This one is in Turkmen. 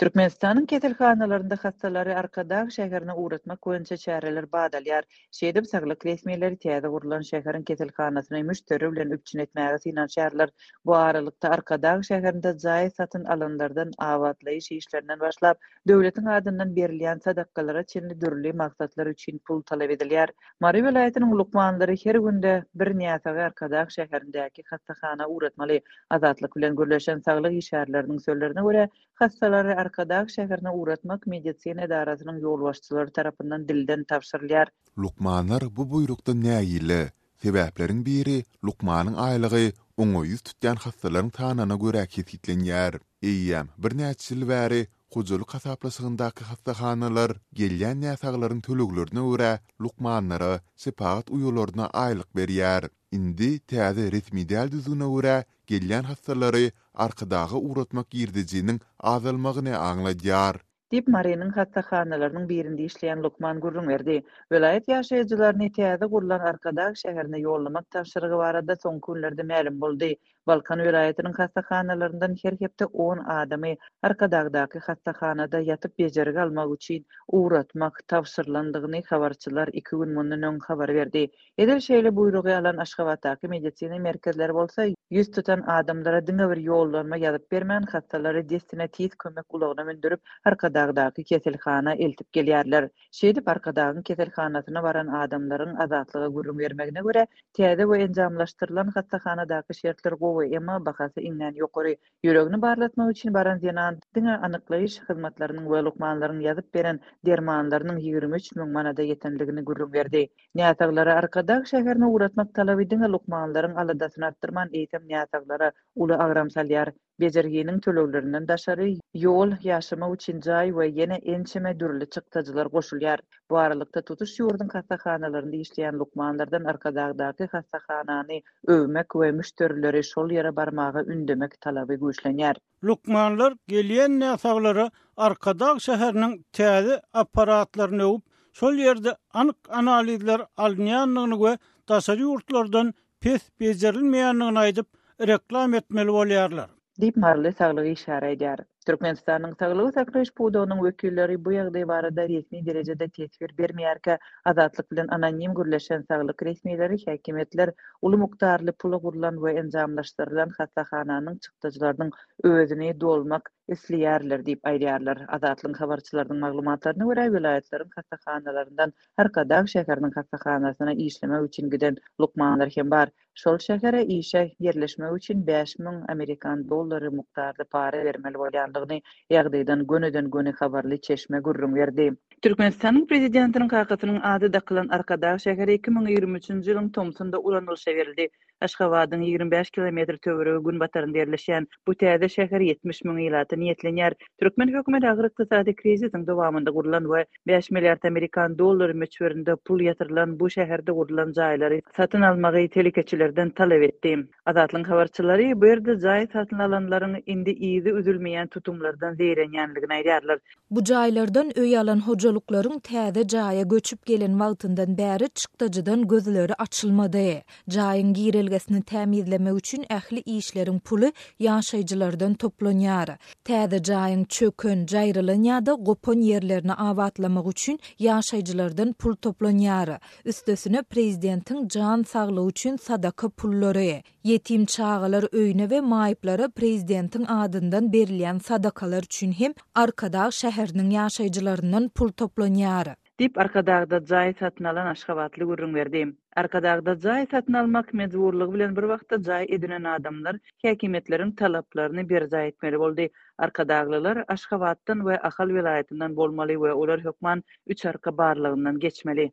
Türkmenistanyň keselhanalarynda hassalary Arkadag şäherine ugratmak boýunça çäreler bat alýar. Şeýdip, saglyk resmileri täze gurlan şäheriň keselhanasyny müşderi bilen üpjün etmäge synanyşýarlar. Bu aralykda, Arkadag şäherinde jaý satyn alanlardan abatlaýyş işlerinden başlap, döwletiň adyndan berilýän sadakalara çenli dürli maksatlar üçin pul talap edilýär. Mary welaýatynyň lukmanlary her günde bir näsagy Arkadag şäherindäki hassahana ugratmaly. Azatlyk bilen gürleşen saglyk işgärleriniň sözlerine görä, hassalary Arkadag şäherine ugratmak medisina edarasynyň ýolbaşçylary tarapyndan dilden tabşyrylýar. Lukmanlar bu buýrukdan nägile? Sebäpleriň biri, lukmanyň aýlygy oňa ýüz tutýan hassalaryň sanyna görä kesgitlenýär. Eýýäm birnäçe ýyl bäri hojalyk hasaplaşygyndaky hassahanalar gelýän näsaglaryň töleglerine görä lukmanlara, şepagat uýalaryna aýlyk berýär. Indi täze resmi däl düzgüne görä, gelýän hassalary Arkadaga ugratmak girdejiniň azalmagyny aňladýar. Diýip, Marynyň hassahanalarynyň birinde işleýän lukman gürrüň berdi. Welaýat ýaşaýjylaryny täze gurlan Arkadag şäherine ýollamak tabşyrygy barada soňky günlerde mälim boldy. Balkan welaýatynyň hassahanalaryndan her hepde on adamy Arkadagdaky hassahanada ýatyp bejergi almak üçin ugratmak tabşyrylandygyny habarçylar iki gün mundan öň habar berdi. Edil şeýle buýrugy alan Aşgabatdaky medisina merkezleri bolsa ýüz tutan adamlara diňe bir ýollanma ýazyp bermän hassalary dessine tiz kömek ulagyna mündürip Arkadagdaky keselhana eltip gelýärler. Şeýdip, Arkadagyň keselhanasyna baran adamlaryň Azatlyga gürrüň bermegine görä, täze we enjamlaşdyrylan hassahanadaky şertler gowy, emma bahasy iňňän ýokary. Ýüregini barlatmak üçin baran zenan diňe anyklaýyş hyzmatlarynyň we lukmanlaryň ýazyp beren dermanlarynyň ýigrimi üç müň manada ýetendigini gürrüň berdi. Näsaglary Arkadag şäherine ugratmak talaby diňe lukmanlaryň aladasyny artdyrman, eýsem näsaglara uly agram salýar. bejerginiň töleglerinden daşary, ýol, ýaşamak üçin jaý we ýene ençeme dürli çykdajylar goşulýar. Bu aralykda, tutuş ýurduň hassahanalarynda işleýän lukmanlardan Arkadagdaky hassahanany öwmek we müşderileri şol ýere barmaga ündemek talaby güýçlenýär. Lukmanlar gelýän näsaglara Arkadag şäheriniň täze apparatlaryny öwüp, şol ýerde anyk analizler alynýandygyny we daşary ýurtlardan pes bejerilmeýändigini aýdyp, reklam etmeli bolýarlar. Diýip, maryly saglyk işgäri aýdýar. Türkmenistanyň saglygy saklaýyş pudagynyň wekilleri bu ýagdaý barada resmi derejede teswir bermeýärkä, Azatlyk bilen anonim gürleşen saglyk resmileri häkimiýetler uly mukdarly pula gurlan we enjamlaşdyrylan hassahananyň çykdajylarynyň özüni dolmak isleýärler diýip aýdýarlar. Azatlygyň habarçylarynyň maglumatlaryna görä, welaýatlaryň hassahanalaryndan Arkadag şäheriniň hassahanasyna işlemek üçin giden lukmanlar hem bar. Şol şähere işe ýerleşmek üçin bäş müň amerikan dollary mukdarda para bermeli bolýandygyny ýagdaýdan gönüden-göni habarly çeşme gürrüň berdi. Türkmenistanyň Prezidentiniň kakasynyň ady dakylan Arkadag şäheri iki müň ýigrimi üçünji ýylyň tomsunda ulanylyşa berildi. Aşgabadyň ýigrimi bäş kilometr töweregi günbatarynda ýerleşýän bu täze şäher ýetmiş müň ilata niýetlenýär. Türkmen hökümeti agyr ykdysady krizisiň dowamynda gurlan we bäş milliard amerikan dollary möçberinde pul ýatyrylan bu şäherde gurlan jaýlary satyn almagy telekeçilerden talap etdi. Azatlygyň habarçylary bu ýerde jaý satyn alanlaryň indi yzy üzülmeýän tutumlardan zeýrenýändigini aýdýarlar. Bu jaýlardan öý alan hojalyklaryň täze jaýa göçüp gelen wagtyndan bäri çykdajydan gözleri açylmady. Jaýyň girelgesini tämizlemek üçin ähli işleriň puly ýaşaýjylardan toplanýar. Täze jaýyň çöken, jaýrylan ýa-da gopan ýerlerini abatlamak üçin ýaşaýjylardan pul toplanýar. Üstesine prezidentiň jan saglygy üçin sadaka pullary, Ýetim çagalar öýüne we maýyplara prezidentiň adyndan berilýän sadakalar üçin hem Arkadag şäheriniň ýaşaýjylaryndan pul toplanýar. Diýip, Arkadagda jaý satyn alan aşgabatly gürrüň berdi. Arkadagda jaý satyn almak mejburlygy bilen bir wagtda jaý edinen adamlar häkimiýetleriň talaplaryny berjaý etmeli boldy. Arkadaglylar Aşgabatdan we Ahal welaýatyndan bolmaly we olar hökman üç arka barlagyndan geçmeli.